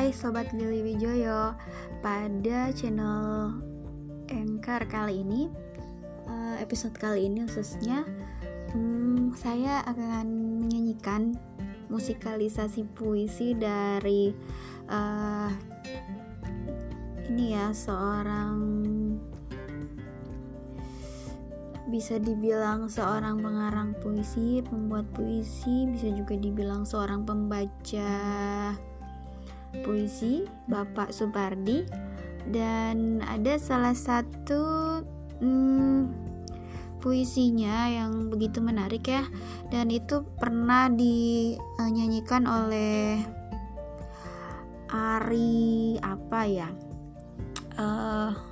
Hai Sobat Lili Wijoyo. Pada channel Anchor kali ini eh, Episode kali ini khususnya hmm, Saya akan menyanyikan musikalisasi puisi dari uh, Ini ya seorang bisa dibilang seorang pengarang puisi, pembuat puisi, bisa juga dibilang seorang pembaca puisi, Bapak Supardi, dan ada salah satu hmm, puisinya yang begitu menarik ya, dan itu pernah dinyanyikan oleh Ari apa ya? Uh,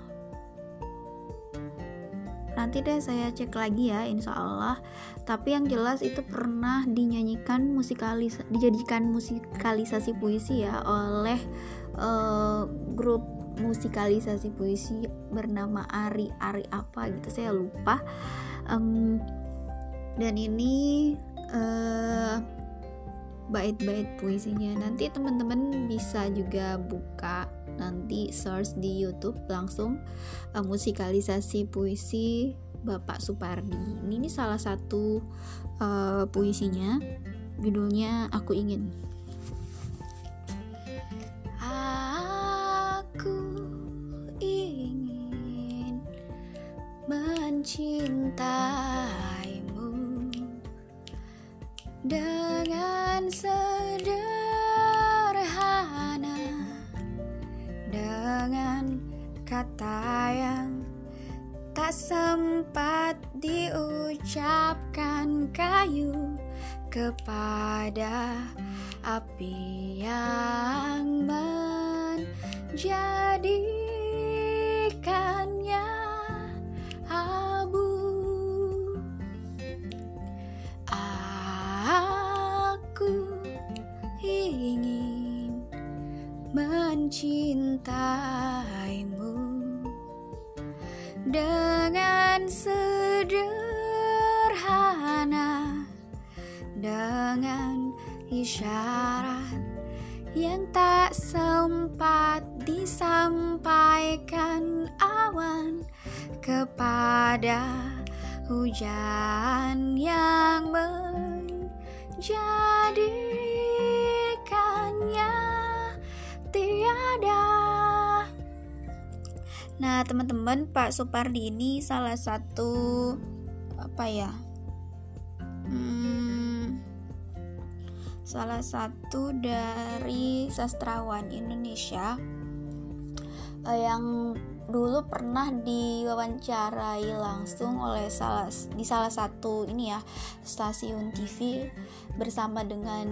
nanti deh saya cek lagi ya insya Allah. Tapi yang jelas itu pernah dinyanyikan musikalis dijadikan musikalisasi puisi ya oleh uh, grup musikalisasi puisi bernama Ari Ari apa gitu saya lupa. Um, dan ini uh, bait-bait puisinya. Nanti teman-teman bisa juga buka nanti search di YouTube langsung uh, musikalisasi puisi Bapak Supardi. Ini, ini salah satu uh, puisinya. Judulnya aku ingin. Aku ingin mencintaimu. Dengan tak sempat diucapkan kayu kepada api yang menjadikannya mencintaimu dengan sederhana dengan isyarat yang tak sempat disampaikan awan kepada hujan yang menjadikannya tiada. Nah, teman-teman, Pak Supardi ini salah satu apa ya? Hmm, salah satu dari sastrawan Indonesia uh, yang dulu pernah diwawancarai langsung oleh salah di salah satu ini ya stasiun TV bersama dengan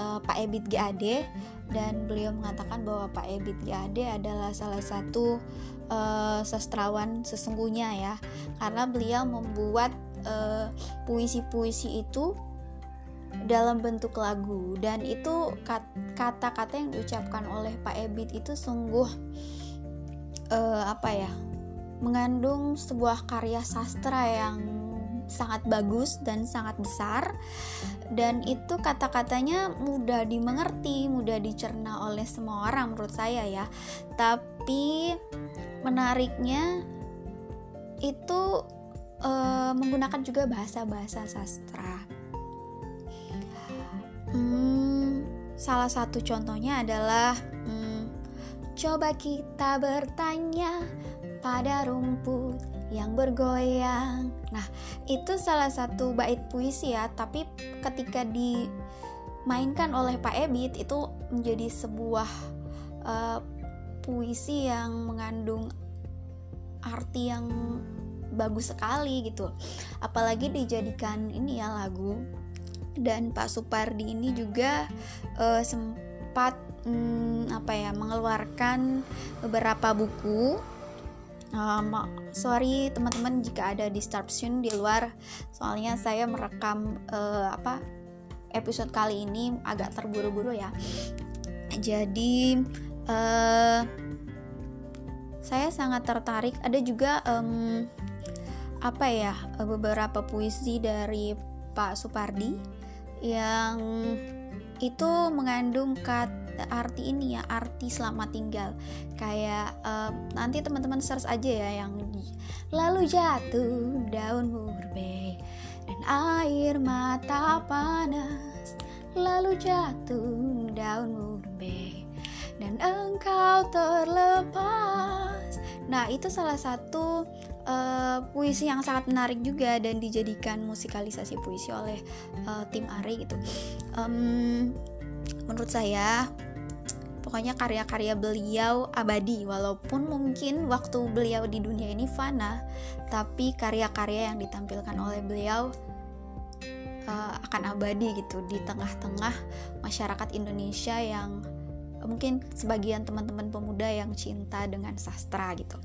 uh, Pak Ebit GAD dan beliau mengatakan bahwa Pak Ebit GAD adalah salah satu uh, sastrawan sesungguhnya ya. Karena beliau membuat puisi-puisi uh, itu dalam bentuk lagu. Dan itu kata-kata yang diucapkan oleh Pak Ebit itu sungguh uh, apa ya mengandung sebuah karya sastra yang sangat bagus dan sangat besar dan itu kata-katanya mudah dimengerti, mudah dicerna oleh semua orang menurut saya ya. Tapi menariknya itu e, menggunakan juga bahasa-bahasa sastra. Hmm, salah satu contohnya adalah hmm, coba kita bertanya pada rumput yang bergoyang. Nah, itu salah satu bait puisi ya, tapi ketika dimainkan oleh Pak Ebit itu menjadi sebuah uh, puisi yang mengandung arti yang bagus sekali gitu. Apalagi dijadikan ini ya lagu. Dan Pak Supardi ini juga uh, sempat hmm, apa ya mengeluarkan beberapa buku Um, sorry teman-teman jika ada disruption di luar, soalnya saya merekam uh, apa episode kali ini agak terburu-buru ya. Jadi uh, saya sangat tertarik. Ada juga um, apa ya beberapa puisi dari Pak Supardi yang itu mengandung kata arti ini ya arti selamat tinggal. Kayak uh, nanti teman-teman search aja ya yang lalu jatuh daun murbe dan air mata panas. Lalu jatuh daun murbe dan engkau terlepas. Nah itu salah satu uh, puisi yang sangat menarik juga dan dijadikan musikalisasi puisi oleh uh, tim Ari gitu. Um, menurut saya pokoknya karya-karya beliau abadi walaupun mungkin waktu beliau di dunia ini fana tapi karya-karya yang ditampilkan oleh beliau uh, akan abadi gitu di tengah-tengah masyarakat Indonesia yang mungkin sebagian teman-teman pemuda yang cinta dengan sastra gitu.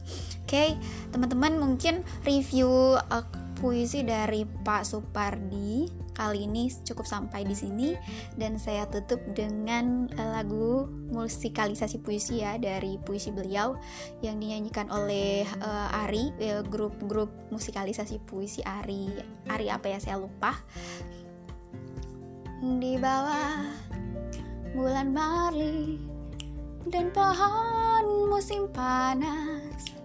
Oke, okay, teman-teman mungkin review uh, puisi dari Pak Supardi kali ini cukup sampai di sini. Dan saya tutup dengan uh, lagu musikalisasi puisi ya dari puisi beliau yang dinyanyikan oleh uh, Ari grup-grup musikalisasi puisi Ari. Ari apa ya? Saya lupa. Di bawah bulan Mali dan pohon musim panas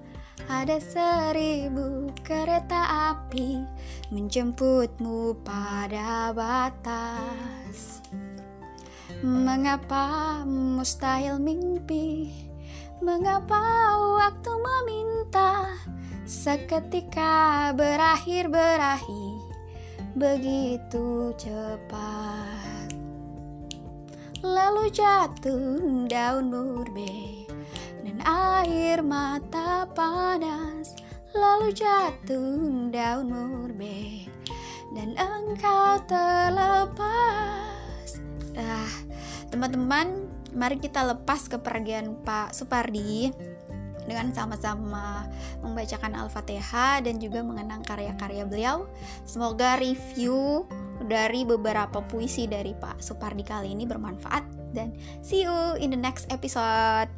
ada seribu kereta api menjemputmu pada batas. Mengapa mustahil mimpi? Mengapa waktu meminta? Seketika berakhir-berakhir Begitu cepat lalu jatuh daun murbe dan air mata panas lalu jatuh daun murbe dan engkau terlepas ah teman-teman mari kita lepas kepergian Pak Supardi dengan sama-sama membacakan Al-Fatihah dan juga mengenang karya-karya beliau. Semoga review dari beberapa puisi dari Pak Supardi kali ini bermanfaat dan see you in the next episode.